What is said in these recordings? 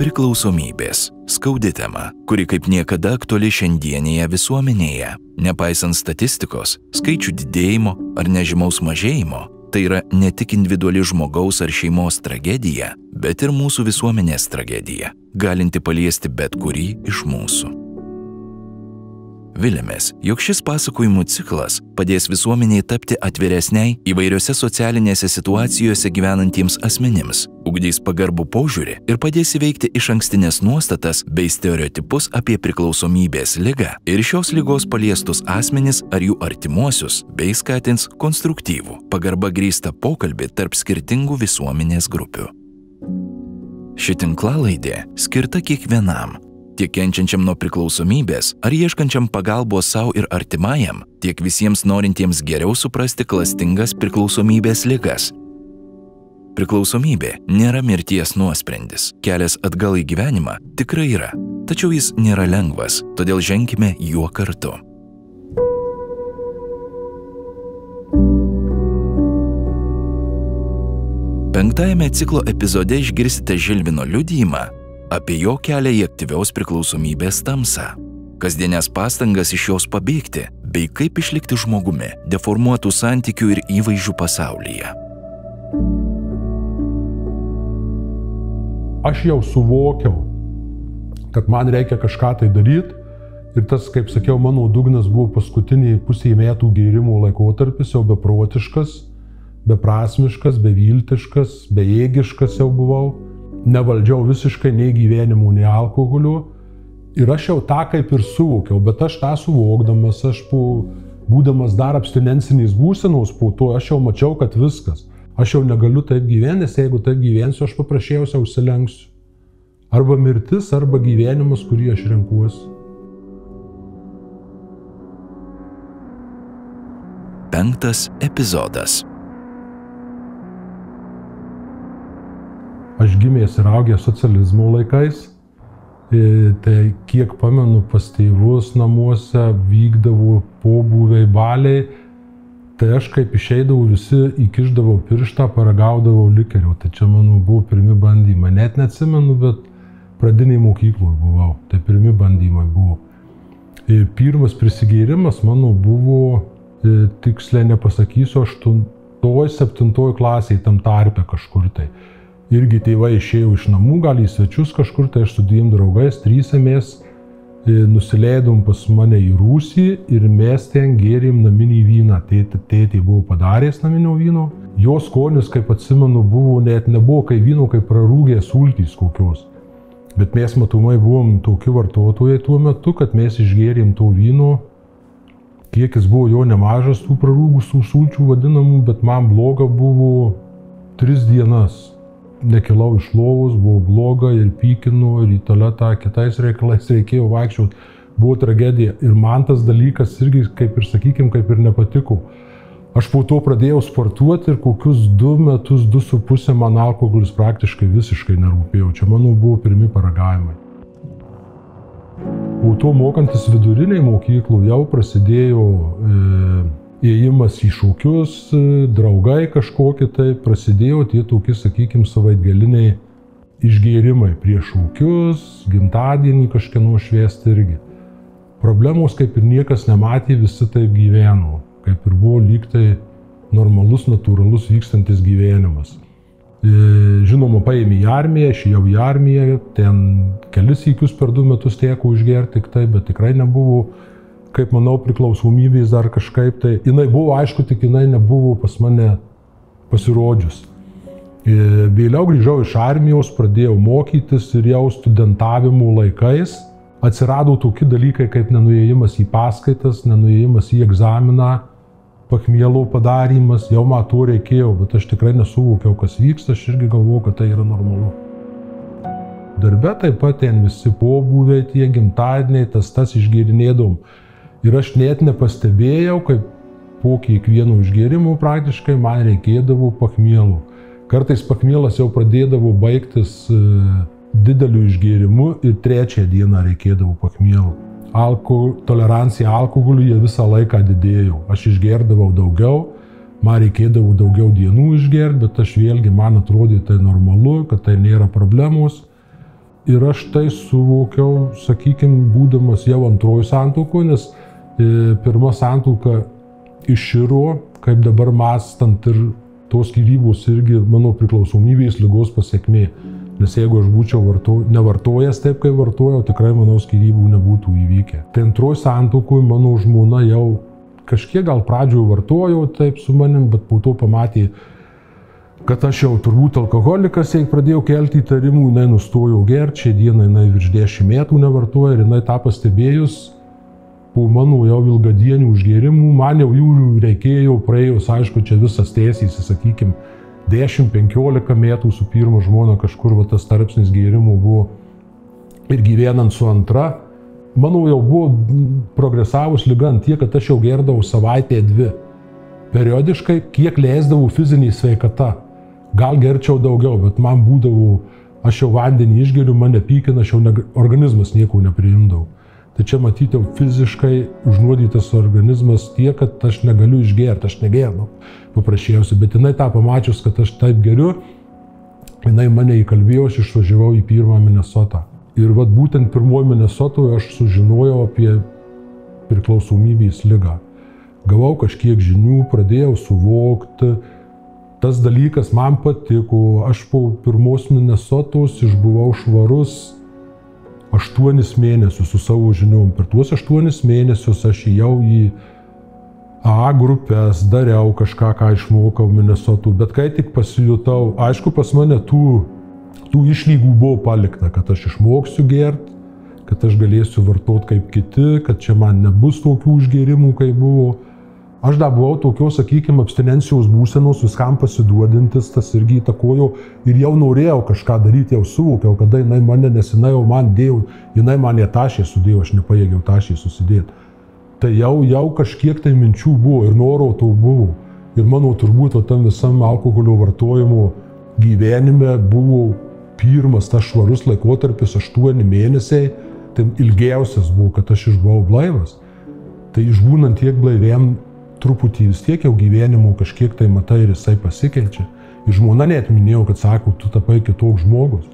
Priklausomybės - skaudi tema, kuri kaip niekada aktuali šiandienėje visuomenėje. Nepaisant statistikos, skaičių didėjimo ar nežymaus mažėjimo, tai yra ne tik individuali žmogaus ar šeimos tragedija, bet ir mūsų visuomenės tragedija, galinti paliesti bet kurį iš mūsų. Vilėmės, jog šis pasakojimų ciklas padės visuomeniai tapti atviresniai įvairiose socialinėse situacijose gyvenantiems asmenims, ugdys pagarbų požiūrį ir padės įveikti iš ankstinės nuostatas bei stereotipus apie priklausomybės lygą ir šios lygos paliestus asmenis ar jų artimuosius, bei skatins konstruktyvų, pagarba grįstą pokalbį tarp skirtingų visuomenės grupių. Ši tinklalaidė skirta kiekvienam tiek kenčiančiam nuo priklausomybės ar ieškančiam pagalbos savo ir artimajam, tiek visiems norintiems geriau suprasti klastingas priklausomybės ligas. Priklausomybė nėra mirties nuosprendis, kelias atgal į gyvenimą tikrai yra, tačiau jis nėra lengvas, todėl ženkime juo kartu. Penktajame ciklo epizode išgirsite Žilvino liudijimą apie jo kelią į aktyvios priklausomybės tamsą, kasdienės pastangas iš jos pabėgti, bei kaip išlikti žmogumi deformuotų santykių ir įvaizdžių pasaulyje. Aš jau suvokiau, kad man reikia kažką tai daryti ir tas, kaip sakiau, mano dugnas buvo paskutiniai pusiai metų gėrimų laikotarpis, jau beprotiškas, beprasmiškas, beviltiškas, bejėgiškas jau buvau nevaldžiau visiškai nei gyvenimu, nei alkoholiu. Ir aš jau tą kaip ir suvokiau, bet aš tą suvokdamas, aš po, būdamas dar abstinenciniais būsenos po to, aš jau mačiau, kad viskas. Aš jau negaliu taip gyventi, nes jeigu taip gyvensiu, aš paprasčiausiai užsilenksiu. Arba mirtis, arba gyvenimas, kurį aš renkuosi. Penktas epizodas. Aš gimęs ir augęs socializmo laikais, e, tai kiek pamenu, pas tėvus namuose vykdavo pobūviai baliai, tai aš kaip išeidavau, visi įkiždavau pirštą, paragaudavau likerio. Tai čia, manau, buvo pirmi bandymai. Net neatsimenu, bet pradiniai mokykloje buvau. Tai pirmi bandymai buvo. Ir e, pirmas prisigėrimas mano buvo, e, tiksliai nepasakysiu, 8-7 klasiai tam tarpe kažkur tai irgi tėvai išėjo iš namų, gal į svečius kažkur, tai aš su dviem draugais, trysėmės, e, nusileidom pas mane į rūsį ir mes ten gėrėm naminį vyną. Tėtė, tėtė buvo padaręs naminio vyno. Jo skonis, kaip atsimenu, buvo net nebuvo kaip vyno, kaip prarūgės sultys kokios. Bet mes matomai buvom tokie vartotojai tuo metu, kad mes išgėrėm to vyno. Kiekis buvo jo nemažas tų prarūgusių sulčių vadinamų, bet man bloga buvo tris dienas nekilau iš lovos, buvo bloga ir pykinu, ir į tualetą kitais reikalais reikėjo vaikščioti, buvo tragedija. Ir man tas dalykas irgi, kaip ir sakykime, kaip ir nepatiko. Aš po to pradėjau sportuoti ir kokius du metus, du su pusė man alkoholis praktiškai visiškai nerūpėjo. Čia mano buvo pirmi paragavimai. Po to mokantis viduriniai mokyklų jau prasidėjo e, įėjimas į šūkius, draugai kažkokie tai, prasidėjo tie tokie, sakykime, savaitgaliniai išgėrimai prieš šūkius, gimtadienį kažkieno šviesti irgi. Problemos kaip ir niekas nematė, visi taip gyveno, kaip ir buvo lygtai normalus, natūralus vykstantis gyvenimas. E, žinoma, paėmė į armiją, aš jau į armiją, ten kelis įkius per du metus teko išgerti tik tai, bet tikrai nebuvo kaip manau, priklausomybės dar kažkaip tai, jinai buvo, aišku, tik jinai nebuvo pas mane pasirodžius. E, vėliau grįžau iš armijos, pradėjau mokytis ir jau studentavimo laikais atsirado tokie dalykai kaip nenuėjimas į paskaitas, nenuėjimas į egzaminą, pakmielo padarymas, jau to reikėjo, bet aš tikrai nesuvokiau, kas vyksta, aš irgi galvoju, kad tai yra normalu. Darbe taip pat ten visi pobūviai, tie gimtadieniai, tas tas išgėrinėdom Ir aš net nepastebėjau, kaip po kiekvieno išgėrimo praktiškai man reikėdavo pakmielų. Kartais pakmielas jau pradėdavo baigtis e, dideliu išgėrimu ir trečią dieną reikėdavo pakmielų. Alko, tolerancija alkoholiui visą laiką didėjo. Aš išgerdavau daugiau, man reikėdavo daugiau dienų išgerti, bet aš vėlgi man atrodė tai normalu, kad tai nėra problemos. Ir aš tai suvokiau, sakykime, būdamas jau antroji santuoko, nes pirma santuoka iširo, kaip dabar mastant ir tos skirybos irgi mano priklausomybės lygos pasiekmė. Nes jeigu aš būčiau varto, nevartojęs taip, kaip vartojau, tikrai manau skirybų nebūtų įvykę. Tai antroji santokui mano žmona jau kažkiek gal pradžioje vartojau taip su manim, bet po to pamatė, kad aš jau turbūt alkoholikas, jei pradėjau kelti įtarimų, jinai nustojau gerti, šią dieną jinai virš 10 metų nevartoja ir jinai tą pastebėjus, po mano jau ilgadienių užgėrimų, man jau jų reikėjo, praėjus, aišku, čia visas teisys, sakykime, 10-15 metų su pirma žmona kažkur va, tas tarpsnis gėrimų buvo ir gyvenant su antra, manau, jau buvo progresavus lyga ant tiek, kad aš jau gerdavau savaitę dvi. Periodiškai, kiek leisdavau fizinį sveikatą. Gal gerčiau daugiau, bet man būdavo, aš jau vandenį išgeriu, mane pykina, aš jau ne, organizmas nieko nepriimdavau. Tai čia matyti jau fiziškai užnuodytas organizmas tiek, kad aš negaliu išgerti, aš negerdau paprasčiausiai, bet jinai tą pamačius, kad aš taip geriu, jinai mane įkalbėjo, aš išvažiavau į pirmą Minnesotą. Ir vad būtent pirmoji Minnesotoje aš sužinojau apie priklausomybės lygą. Gavau kažkiek žinių, pradėjau suvokti, tas dalykas man patiko, aš po pirmos Minnesotos išbuvau švarus aštuonis mėnesius su savo žiniom. Per tuos aštuonis mėnesius aš įėjau į A grupės, dariau kažką, ką išmokau Minnesotų, bet kai tik pasijutau, aišku, pas mane tų, tų išlygų buvo palikta, kad aš išmoksiu gerti, kad aš galėsiu vartoti kaip kiti, kad čia man nebus tokių užgėrimų, kaip buvo Aš dar buvau tokios, sakykime, abstinencijos būsenos, viskam pasiduodintis, tas irgi įtakojo ir jau norėjau kažką daryti, jau suvokiau, kada jinai mane nesinai jau man dėjo, jinai man netašė sudėjo, aš nepajėgiau tašė susidėti. Tai jau, jau kažkiek tai minčių buvo ir noro to buvo. Ir mano turbūt tam visam alkoholio vartojimo gyvenime buvo pirmas tas švarus laikotarpis, aštuoni mėnesiai, tai ilgiausias buvo, kad aš išbuvau blaivas. Tai išbūnant tiek blaivėm truputį vis tiek jau gyvenimo kažkiek tai matai ir jisai pasikeičia. Ir žmona net minėjo, kad sako, tu tapai kitoks žmogus.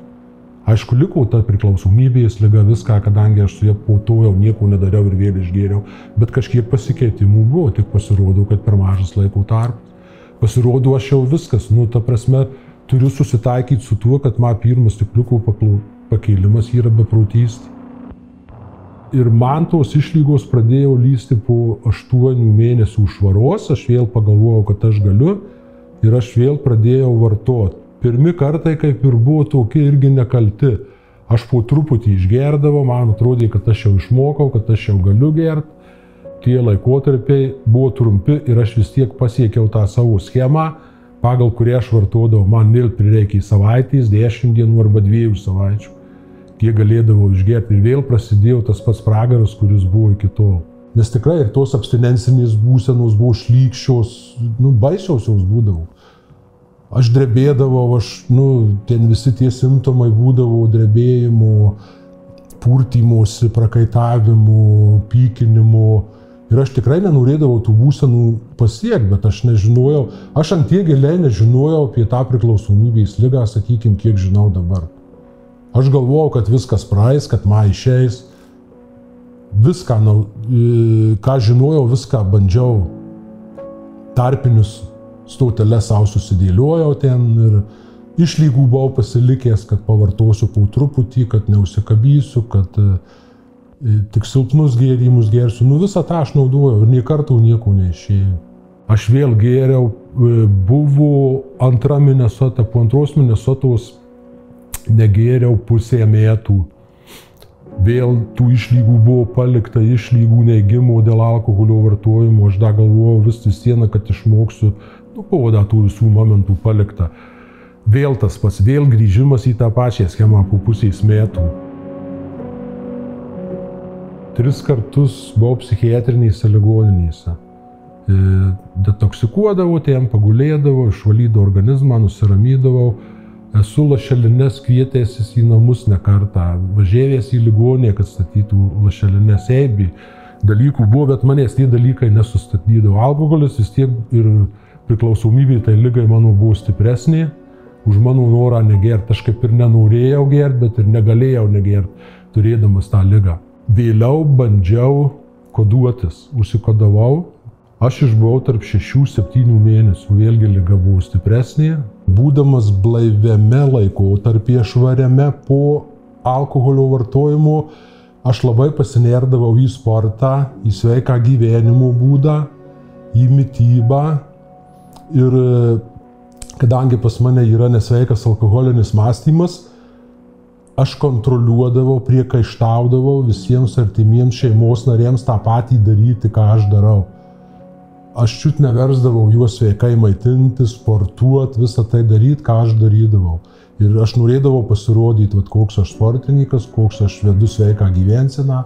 Aišku, liko ta priklausomybės lyga viską, kadangi aš su ja po to jau nieko nedariau ir vėl išgėriau, bet kažkiek pasikeitimų buvo, tik pasirodo, kad per mažas laiko tarpas. Pasirodo, aš jau viskas, nu, ta prasme, turiu susitaikyti su tuo, kad man pirmas stikliuko pakeilimas yra beprotystė. Ir man tos išlygos pradėjo lysti po aštuonių mėnesių švaros, aš vėl pagalvojau, kad aš galiu ir aš vėl pradėjau vartoti. Pirmi kartai kaip ir buvo tokie irgi nekalti. Aš po truputį išgerdavau, man atrodė, kad aš jau išmokau, kad aš jau galiu gerti. Tie laikotarpiai buvo trumpi ir aš vis tiek pasiekiau tą savo schemą, pagal kurią aš vartodavau. Man vėl prireikė savaitės, dešimt dienų arba dviejų savaičių kiek galėdavau išgerti. Ir vėl prasidėjo tas pats pragaras, kuris buvo iki tol. Nes tikrai ir tos abstinencinės būsenos buvo šlykščios, nu, baisios jos būdavo. Aš drebėdavau, aš, nu, ten visi tie simptomai būdavo drebėjimo, purtymosi, prakaitavimo, pykinimo. Ir aš tikrai nenorėdavau tų būsenų pasiekti, bet aš nežinojau, aš ant tiek giliai nežinojau apie tą priklausomybės lygą, sakykime, kiek žinau dabar. Aš galvojau, kad viskas praeis, kad man išeis. Viską, ką žinojau, viską bandžiau. Tarpinius stoteles savo susidėliojau ten ir išlygų buvau pasilikęs, kad pavartosiu po truputį, kad neužsikabysiu, kad e, tik silpnus gėrimus gersiu. Nu visą tą aš naudojau ir nie kartų nieko neišėjau. Aš vėl gėriau, e, buvo antra Minnesota, po antros Minnesotos negėriau pusę metų. Vėl tų išlygų buvo palikta, išlygų neigimo dėl alkoholio vartojimo. Aš dar galvojau vis vis vieną, kad išmoksiu, nu, buvo dar tų visų momentų palikta. Vėl tas pats, vėl grįžimas į tą pačią schemą po pusės metų. Tris kartus buvau psichiatrinėse ligoninėse. E, detoksikuodavau ten, pagulėdavau, išvalydavau organizmą, nusiramydavau Esu lašelines kvietęsis į namus ne kartą, važiavęs į ligonę, kad statytų lašelines eibį. Dalykų buvo, bet manęs tie dalykai nesustatydavo. Alkoholis vis tiek ir priklausomybė tai lygai mano buvo stipresnė. už mano norą negerti. Aš kaip ir nenorėjau gerti, bet ir negalėjau negerti, turėdamas tą lygą. Vėliau bandžiau koduotis, užsikodavau. Aš išbuvau tarp 6-7 mėnesių, vėlgi lyga buvo stipresnė. Būdamas blaiviame laikotarpyje švariame po alkoholio vartojimo, aš labai pasinerdavau į sportą, į sveiką gyvenimo būdą, į mytybą. Ir kadangi pas mane yra nesveikas alkoholinis mąstymas, aš kontroliuodavau, priekaištaudavau visiems artimiems šeimos narėms tą patį daryti, ką aš darau. Aš čiut neversdavau juos sveikai maitinti, sportuoti, visą tai daryti, ką aš darydavau. Ir aš norėdavau pasirodyti, vat, koks aš sportininkas, koks aš vedu sveiką gyvenseną,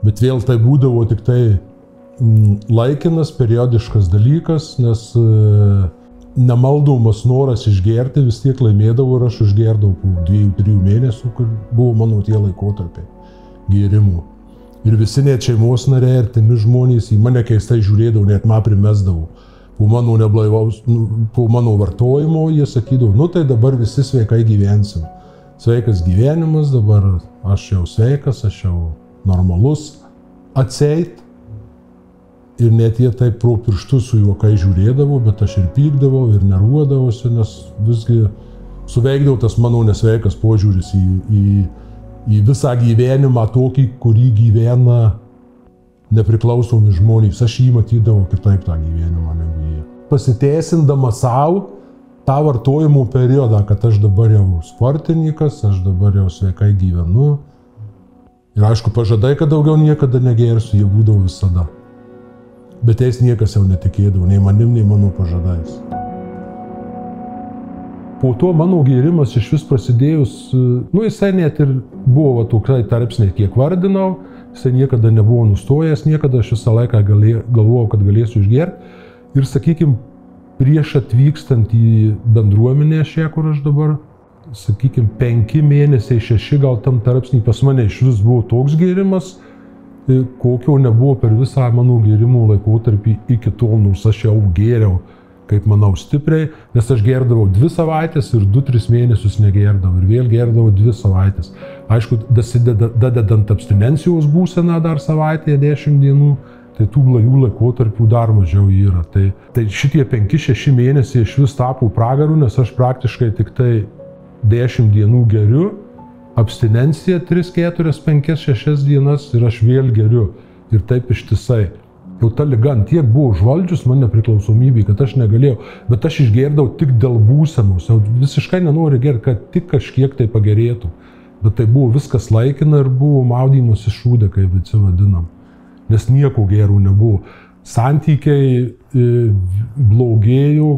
bet vėl tai būdavo tik tai mm, laikinas, periodiškas dalykas, nes e, nemaldomas noras išgerti vis tiek laimėdavau ir aš išgerdavau po dviejų, trijų mėnesių, kur buvo mano tie laikotarpiai gėrimų. Ir visi net šeimos nariai, artimi žmonės į mane keistai žiūrėdavo, net man primesdavo. Po mano neblaivaus, nu, po mano vartojimo jie sakydavo, nu tai dabar visi sveikai gyvensim. Sveikas gyvenimas, dabar aš jau sveikas, aš jau normalus. Atseit, Ir net jie taip pro pirštus su juokai žiūrėdavo, bet aš ir pykdavau, ir neruodavosi, nes visgi suveikdavo tas mano nesveikas požiūris į, į, į visą gyvenimą tokį, kurį gyvena nepriklausomi žmonės. Aš jį matydavau kitaip tą gyvenimą negu jie. Pasiteisindama savo tą vartojimo periodą, kad aš dabar jau sportininkas, aš dabar jau sveikai gyvenu. Ir aišku, pažadai, kad daugiau niekada negersiu, jie būdavo visada bet jais niekas jau netikėdavo, nei manim, nei mano pažadais. Po to mano gėrimas iš vis prasidėjus, nu jisai net ir buvo toksai tarpsniai, kiek vardinau, jisai niekada nebuvo nustojęs, niekada aš visą laiką galė, galvojau, kad galėsiu išgerti. Ir sakykime, prieš atvykstant į bendruomenę šią, kur aš dabar, sakykime, penki mėnesiai, šeši gal tam tarpsnį pas mane iš vis buvo toks gėrimas, kokio nebuvo per visą mano gėrimų laikotarpį iki tol, nors aš jau gėriau, kaip manau, stipriai, nes aš gerdavau dvi savaitės ir du, tris mėnesius negerdavau ir vėl gerdavau dvi savaitės. Aišku, dadedant abstinencijos būseną dar savaitėje, dešimt dienų, tai tų blaivių laikotarpių dar mažiau yra. Tai, tai šitie 5-6 mėnesiai iš vis tapo pragaru, nes aš praktiškai tik tai 10 dienų geriu abstinencija 3, 4, 5, 6 dienas ir aš vėl geriu. Ir taip ištisai. Jau ta lyga tiek buvo užvaldžius man nepriklausomybė, kad aš negalėjau, bet aš išgerdavau tik dėl būsenos, jau visiškai nenoriu gerti, kad tik kažkiek tai pagerėtų. Bet tai buvo viskas laikina ir buvo maudymas išūdė, kaip visi vadinam. Nes nieko gerų nebuvo. Santykiai e, blogėjo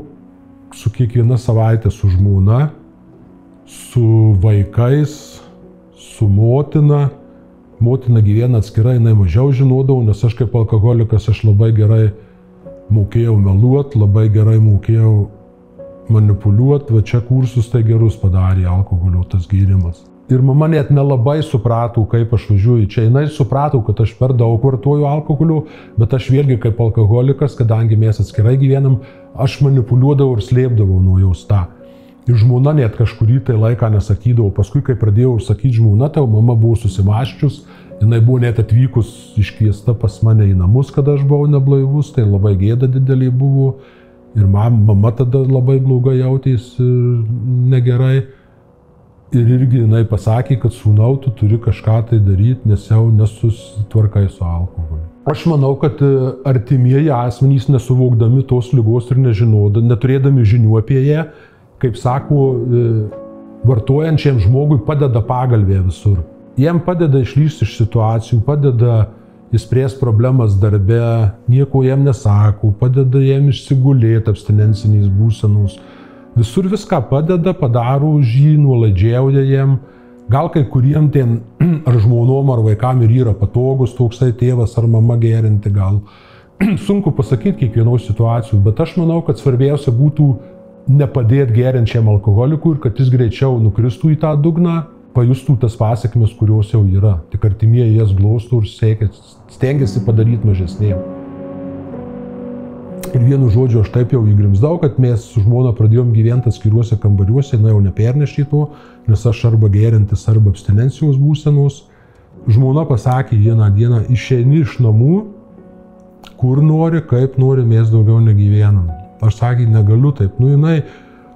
su kiekviena savaitė su žmona, su vaikais, su motina. Motina gyvena atskirai, jinai mažiau žinodavau, nes aš kaip alkoholikas aš labai gerai mokėjau meluoti, labai gerai mokėjau manipuliuoti, va čia kursus tai gerus padarė alkoholio tas gyrimas. Ir mama net nelabai suprato, kaip aš važiuoju čia. Jis suprato, kad aš per daug vartoju alkoholio, bet aš vėlgi kaip alkoholikas, kadangi mes atskirai gyvenam, aš manipuliuodavau ir slėpdavau nuo jos tą. Ir žmona net kažkurį tai laiką nesakydavo. Paskui, kai pradėjau sakyti žmona, tai mama buvo susimaščius, jinai buvo net atvykus iškviesta pas mane į namus, kada aš buvau neblaivus, tai labai gėda didelį buvo. Ir mama tada labai blogai jautėsi negerai. Ir irgi jinai pasakė, kad sūnau, tu turi kažką tai daryti, nes jau nesusitvarkai su alkoholiu. Aš manau, kad e, artimieji asmenys nesuvokdami tos lygos ir nežinodami, neturėdami žinių apie ją, kaip sako, e, vartojančiam žmogui padeda pagalbė visur. Jiem padeda išlysti iš situacijų, padeda įspręs problemas darbe, nieko jiem nesako, padeda jiem išsigulėti abstinenciniais būsenos. Visur viską padeda, padaro už jį, nuolaidžiauja jiem. Gal kai kuriem ten ar žmonom, ar vaikam ir yra patogus toksai tėvas ar mama gerinti, gal sunku pasakyti kiekvienos situacijų, bet aš manau, kad svarbiausia būtų nepadėti geriančiam alkoholikui ir kad jis greičiau nukristų į tą dugną, pajustų tas pasiekmes, kurios jau yra. Tik artimieji jas glaustų ir stengiasi padaryti mažesnėm. Ir vienu žodžiu, aš taip jau įgrimzdau, kad mes su žmona pradėjom gyventi atskiruose kambariuose, na jau nepernešti to, nes aš arba gerintis, arba abstinencijos būsenos. Žmona pasakė vieną dieną, išeini iš namų, kur nori, kaip nori, mes daugiau negyvenam. Aš sakė, negaliu taip, nu jinai,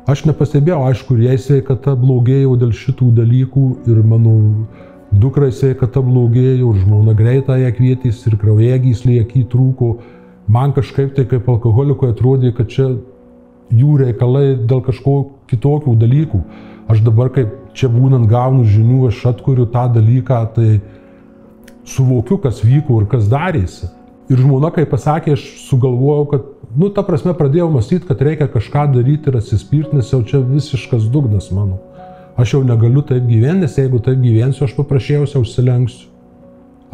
aš nepastebėjau, aišku, jai sveikata blogėjo dėl šitų dalykų ir mano dukrai sveikata blogėjo, ir žmona greitą ją kvietys, ir kraujagysliai akį trūko man kažkaip tai kaip alkoholikui atrodė, kad čia jų reikalai dėl kažko kitokių dalykų. Aš dabar kaip čia būnant gaunu žinių, aš atkuriu tą dalyką, tai suvokiu, kas vyko ir kas darėsi. Ir žmona, kai pasakė, aš sugalvojau, kad, nu, ta prasme, pradėjau mąstyti, kad reikia kažką daryti ir atsispirti, nes jau čia visiškas dugnas mano. Aš jau negaliu taip gyventi, nes jeigu taip gyvensiu, aš paprasčiausiai užsilenksiu.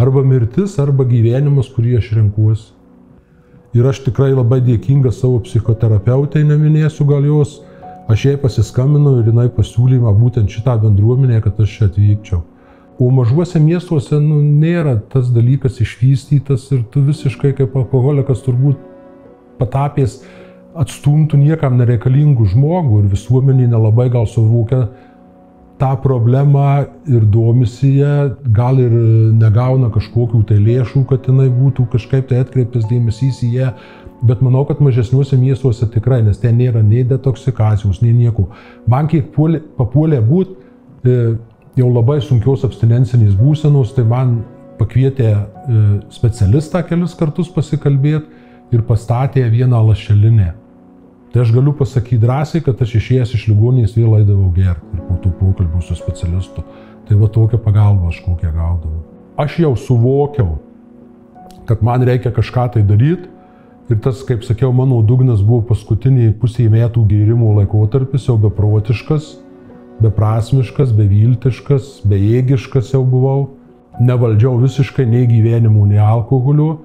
Arba mirtis, arba gyvenimas, kurį aš renkuosi. Ir aš tikrai labai dėkingas savo psichoterapeutai, neminėsiu gal jos, aš jai pasiskambinau ir jinai pasiūlymą būtent šitą bendruomenę, kad aš čia atvykčiau. O mažuose miestuose nu, nėra tas dalykas išvystytas ir tu visiškai kaip alkoholikas turbūt patapęs atstumtų niekam nereikalingų žmogų ir visuomenė nelabai gal suvokia tą problemą ir domisi ją, gal ir negauna kažkokių tai lėšų, kad jinai būtų kažkaip tai atkreiptas dėmesys į ją, bet manau, kad mažesniuose miestuose tikrai, nes ten nėra nei detoksikacijos, nei nieko. Man kiek puolė, papuolė būti e, jau labai sunkios abstinencinės būsenos, tai man pakvietė e, specialistą kelis kartus pasikalbėti ir pastatė vieną lašelinę. Tai aš galiu pasakyti drąsiai, kad aš išėjęs iš ligoninės vėl eidavau gerti ir po tų pokalbių su specialistu. Tai va tokią pagalbą aš kokią gaudavau. Aš jau suvokiau, kad man reikia kažką tai daryti. Ir tas, kaip sakiau, mano dugnas buvo paskutiniai pusiai metų gėrimų laikotarpis, jau beprotiškas, beprasmiškas, beviltiškas, bejėgiškas jau buvau. Nevaldžiau visiškai nei gyvenimu, nei alkoholiu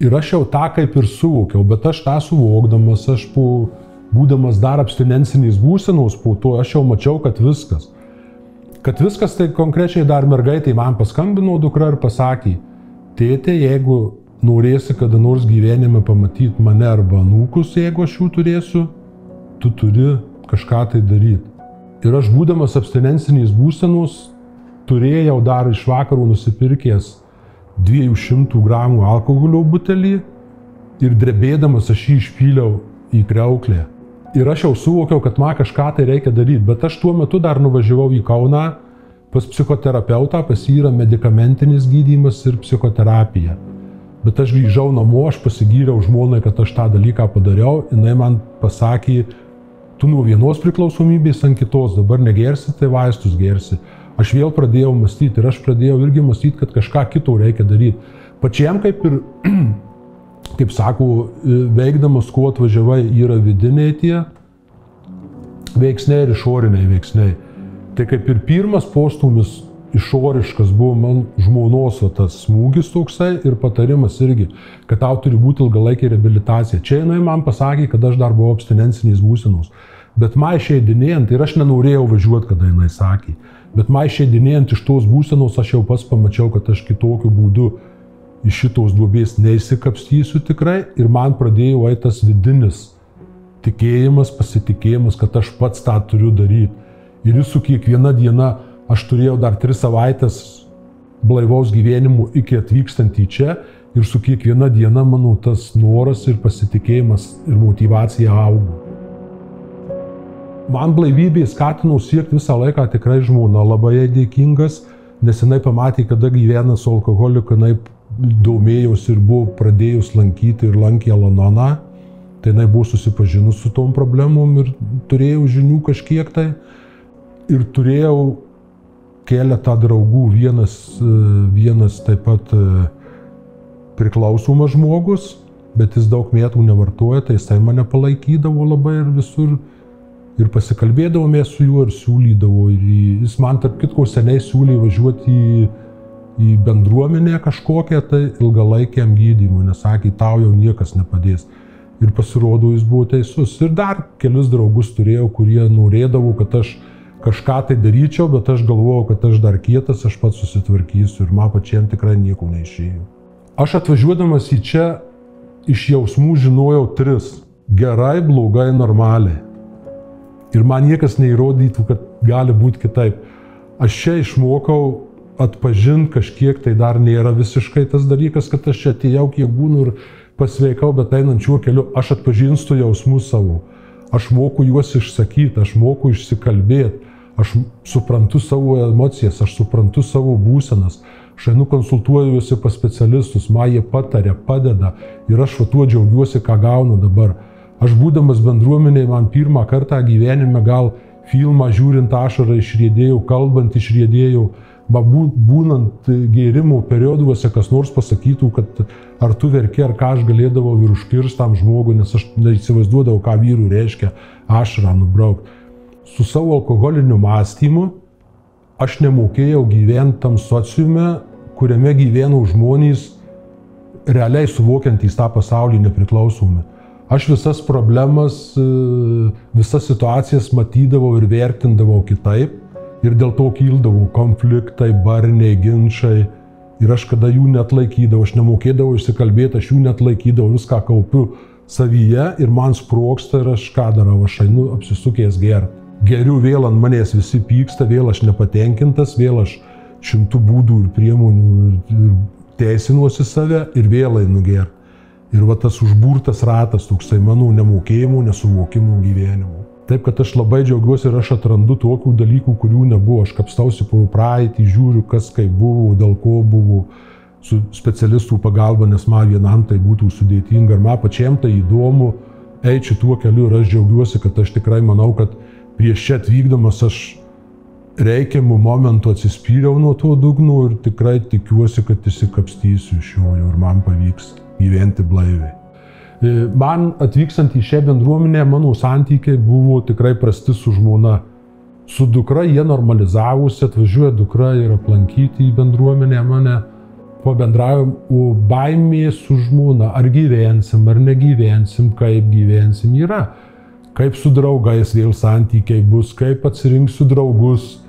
Ir aš jau tą kaip ir suvokiau, bet aš tą suvokdamas, aš po, būdamas dar abstinencinės būsenos po to, aš jau mačiau, kad viskas. Kad viskas tai konkrečiai dar mergaitai man paskambino dukra ir pasakė, tėtė, jeigu norėsi kada nors gyvenime pamatyti mane arba anūkus, jeigu aš jų turėsiu, tu turi kažką tai daryti. Ir aš būdamas abstinencinės būsenos, turėjau dar iš vakarų nusipirkęs 200 gramų alkoholio butelį ir drebėdamas aš jį išpyliau į kreuklę. Ir aš jau suvokiau, kad man kažką tai reikia daryti, bet aš tuo metu dar nuvažiavau į Kauną pas psichoterapeutą, pas jį yra medikamentinis gydymas ir psichoterapija. Bet aš grįžau namo, aš pasigyriau žmonai, kad aš tą dalyką padariau, jinai man pasakė, tu nuo vienos priklausomybės ant kitos, dabar negersi, tai vaistus gersi aš vėl pradėjau mąstyti ir aš pradėjau irgi mąstyti, kad kažką kito reikia daryti. Pačiam kaip ir, kaip sako, veikdamas, kuo atvažiavai, yra vidiniai tie veiksniai ir išoriniai veiksniai. Tai kaip ir pirmas postumis išoriškas buvo man žmonos o tas smūgis toksai ir patarimas irgi, kad tau turi būti ilgalaikė rehabilitacija. Čia jinai man pasakė, kad aš dar buvau abstinencinės būsenos. Bet man išeidinėjant ir aš nenorėjau važiuoti, kada jinai sakė. Bet man išeidinėjant iš tos būsenos aš jau pats pamačiau, kad aš kitokiu būdu iš šitos duobės neįsikapstysiu tikrai ir man pradėjo aitas vidinis tikėjimas, pasitikėjimas, kad aš pats tą turiu daryti. Ir jis su kiekviena diena, aš turėjau dar tris savaitės blaivaus gyvenimu iki atvykstant į čia ir su kiekviena diena mano tas noras ir pasitikėjimas ir motivacija augo man blaivybė skatino siekti visą laiką tikrai žmona, labai dėkingas, nes jinai pamatė, kada gyvena su alkoholiku, jinai domėjosi ir buvo pradėjus lankyti ir lankė Lanoną, tai jinai buvo susipažinus su tom problemom ir turėjau žinių kažkiek tai. Ir turėjau keletą draugų, vienas, vienas taip pat priklausomas žmogus, bet jis daug metų nevartoja, tai jisai mane palaikydavo labai ir visur ir pasikalbėdavome su juo ir siūlydavo. Ir jis man, tarp kitko, seniai siūlė važiuoti į, į bendruomenę kažkokią tai ilgalaikiam gydymui, nes sakė, tau jau niekas nepadės. Ir pasirodo, jis buvo teisus. Ir dar kelis draugus turėjau, kurie norėdavo, kad aš kažką tai daryčiau, bet aš galvojau, kad aš dar kietas, aš pats susitvarkysiu ir man pačiam tikrai nieko neišėjo. Aš atvažiuodamas į čia iš jausmų žinojau tris - gerai, blogai, normaliai. Ir man niekas neįrodytų, kad gali būti kitaip. Aš čia išmokau atpažinti kažkiek, tai dar nėra visiškai tas dalykas, kad aš čia atėjau, kiek būnu ir pasveikau, bet einant šiuo keliu, aš atpažinstu jausmus savo. Aš moku juos išsakyti, aš moku išsikalbėti, aš suprantu savo emocijas, aš suprantu savo būsenas. Aš einu konsultuojuosi pas specialistus, man jie patarė, padeda ir aš tuo džiaugiuosi, ką gaunu dabar. Aš būdamas bendruomeniai, man pirmą kartą gyvenime gal filmą žiūrint ašarą išrėdėjau, kalbant išrėdėjau, būnant gėrimų perioduose kas nors pasakytų, kad ar tu verki, ar ką aš galėdavau ir užkirstam žmogui, nes aš neįsivaizduodavau, ką vyrų reiškia ašarą nubraukti. Su savo alkoholiniu mąstymu aš nemokėjau gyventi tam sociume, kuriame gyvenau žmonės realiai suvokiantys tą pasaulį nepriklausomi. Aš visas problemas, visas situacijas matydavau ir vertindavau kitaip ir dėl to kildavo konfliktai, barniai, ginčiai. Ir aš kada jų net laikydavau, aš nemokėdavau išsikalbėti, aš jų net laikydavau, viską kaupiu savyje ir man sproksta ir aš ką darau, aš einu apsisukęs gerti. Geriu vėl ant manęs visi pyksta, vėl aš nepatenkintas, vėl aš šimtų būdų ir priemonių teisinuosi save ir vėl einu gerti. Ir va tas užburtas ratas toksai mano nemokėjimų, nesuvokimų gyvenimų. Taip, kad aš labai džiaugiuosi ir aš atrandu tokių dalykų, kurių nebuvo. Aš kapstausi po praeitį, žiūriu, kas kaip buvo, dėl ko buvo, su specialistų pagalba, nes man vienam tai būtų sudėtinga ir man pačiam tai įdomu eiti tuo keliu ir aš džiaugiuosi, kad aš tikrai manau, kad prieš čia atvykdamas aš reikiamų momentų atsispyriau nuo to dugno ir tikrai tikiuosi, kad įsikapstysiu iš jo ir man pavyks gyventi blaiviai. E, man atvykstant į šią bendruomenę, mano santykiai buvo tikrai prasti su žmona. Su dukra jie normalizavusi, atvažiuoja dukra ir aplankyti į bendruomenę mane, pabendraujam, o baimė su žmona, ar gyvensim, ar negyvensim, kaip gyvensim, yra. Kaip su draugais vėl santykiai bus, kaip atsirinksiu draugus,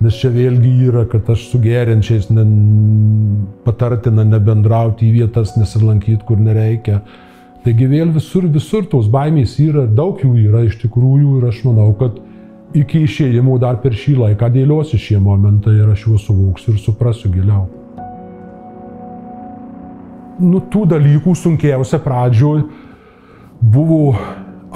nes čia vėlgi yra, kad aš su gerinčiais ne, patartina nebendrauti į vietas, nesilankyti, kur nereikia Taigi vėl visur, visur tos baimės yra, daug jų yra iš tikrųjų ir aš manau, kad iki išėjimo dar per šį laiką dėliosi šie momentai ir aš juos suvoksiu ir suprasiu giliau. Nu, tų dalykų sunkiausia pradžioj buvo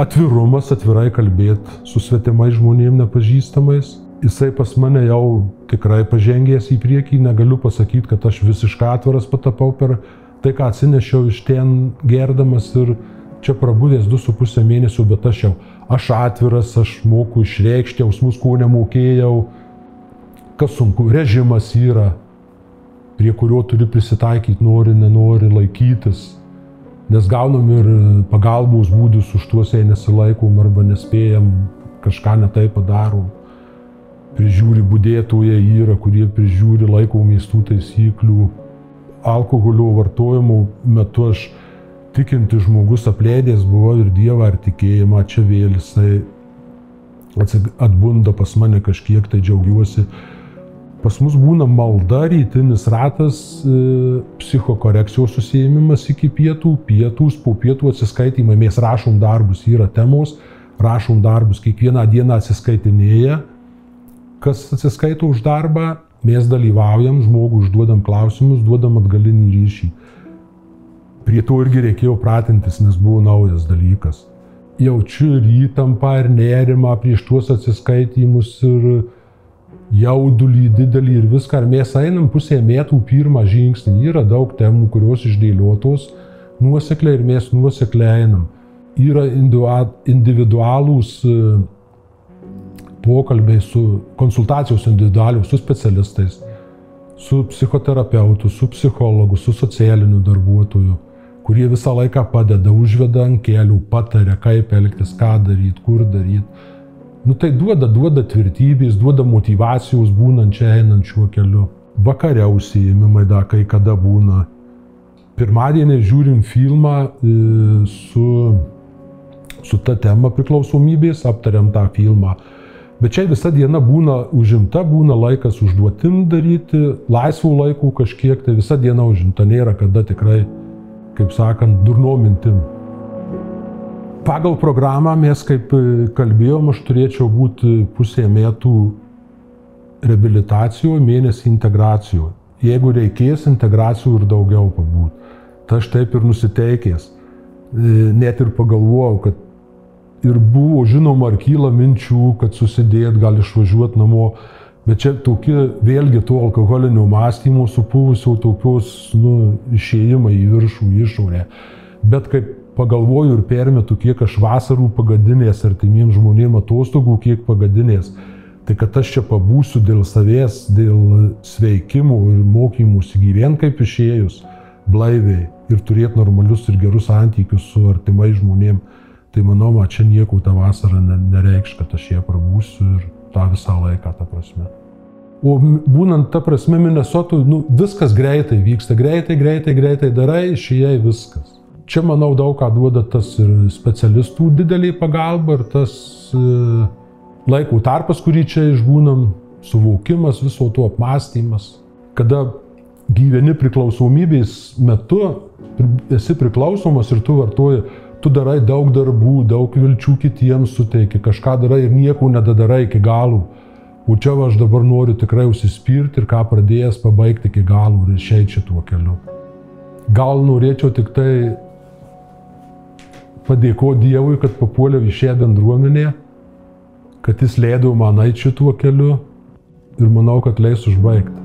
atvirumas, atvirai kalbėti su svetimais žmonėmis nepažįstamais. Jisai pas mane jau tikrai pažengęs į priekį, negaliu pasakyti, kad aš visiškai atviras patapau per tai, ką atsinešiau iš ten gerdamas ir čia su pusę mėnesių, bet aš jau, aš atviras, aš moku išreikšti jausmus, ko nemokėjau, kas sunku, režimas yra, prie kurio turi prisitaikyti, nori, nenori laikytis, nes gaunam ir pagalbos būdus už tuos, jei nesilaikom arba nespėjam, kažką netai padarom. Prižiūri būdėtojai yra, kurie prižiūri laikomės tų taisyklių alkoholio vartojimo metu aš tikinti žmogus apleidęs buvo ir Dievą ar tikėjimą, čia vėl jisai atbunda pas mane kažkiek, tai džiaugiuosi. Pas mus būna malda, rytinis ratas, e, psichokorekcijos susijėmimas iki pietų, pietus, po pietų atsiskaitimai, mes rašom darbus, yra temos, rašom darbus, kiekvieną dieną atsiskaitinėja, kas atsiskaito už darbą, Mes dalyvaujam, žmogų užduodam klausimus, duodam atgalinį ryšį. Prie to irgi reikėjo pratintis, nes buvo naujas dalykas. Jaučiu ir įtampą, ir nerimą prieš tuos atsiskaitimus, ir jaudulį didelį ir viską. Ar mes einam pusę metų pirmą žingsnį. Yra daug temų, kurios išdėliotos nuosekliai ir mes nuosekliai einam. Yra individualūs pokalbiai su konsultacijos individualios su specialistais, su psichoterapeutu, su psichologu, su socialiniu darbuotoju, kurie visą laiką padeda, užveda ant kelių, patarė, kaip elgtis, ką daryti, kur daryti. Nu tai duoda, duoda tvirtybės, duoda motivacijos būnant čia einant šiuo keliu. Vakare užsiėmimai dar kai kada būna. Pirmadienį žiūrim filmą e, su, su ta tema priklausomybės, aptariam tą filmą Bet čia visa diena būna užimta, būna laikas užduotim daryti, laisvų laikų kažkiek, tai visa diena užimta, nėra kada tikrai kaip sakant, durnom mintim. Pagal programą mes, kaip kalbėjom, aš turėčiau būti pusė metų reabilitacijoje, mėnesį integracijoje. Jeigu reikės integracijų ir daugiau pabūti. Tai aš taip ir nusiteikęs. Net ir pagalvojau, kad ir buvo žinoma, ar kyla minčių, kad susidėt, gal išvažiuoti namo Bet čia tokie, vėlgi to alkoholinio mąstymo supuvusio tokios, nu, išėjimai į viršų, į išorę. Bet kaip pagalvoju ir permetu, kiek aš vasarų pagadinės artimiems žmonėms atostogų, kiek pagadinės, tai kad aš čia pabūsiu dėl savęs, dėl sveikimų ir mokymų įgyvent kaip išėjus, blaiviai ir turėti normalius ir gerus santykius su artimai žmonėms, tai manau, man čia nieko tą vasarą nereikš, kad aš ją prabūsiu ir tą visą laiką, ta prasme. O būnant, ta prasme, Minnesotui, nu, viskas greitai vyksta, greitai, greitai, greitai darai, išėjai viskas. Čia, manau, daug ką duoda tas ir specialistų didelį pagalbą ir tas e, laiko tarpas, kurį čia išbūnam, suvokimas, viso to apmąstymas. Kada gyveni priklausomybės metu, esi priklausomas ir tu vartoji tu darai daug darbų, daug vilčių kitiems suteiki, kažką darai ir nieko nedadarai iki galų. O čia aš dabar noriu tikrai užsispirti ir ką pradėjęs pabaigti iki galų ir išeiti šituo keliu. Gal norėčiau tik tai padėkoti Dievui, kad papuoliau į šią bendruomenę, kad jis leido man eiti šituo keliu ir manau, kad leis užbaigti.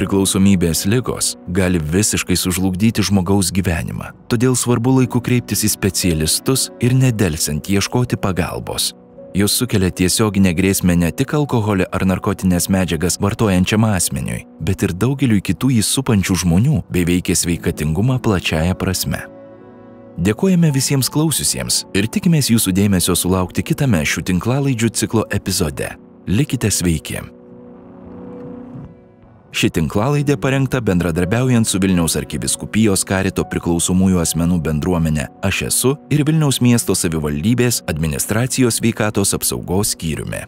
Priklausomybės lygos gali visiškai sužlugdyti žmogaus gyvenimą, todėl svarbu laiku kreiptis į specialistus ir nedelsiant ieškoti pagalbos. Jos sukelia tiesioginę grėsmę ne tik alkoholį ar narkotinės medžiagas vartojančiam asmeniui, bet ir daugeliu kitų jį supančių žmonių bei veikia sveikatingumą plačiaja prasme. Dėkojame visiems klausiusiems ir tikimės jūsų dėmesio sulaukti kitame šių tinklalaidžių ciklo epizode. Likite sveiki! Ši tinklalaidė parengta bendradarbiaujant su Vilniaus arkiviskupijos karito priklausomųjų asmenų bendruomenė Aš esu ir Vilniaus miesto savivaldybės administracijos veikatos apsaugos skyriumi.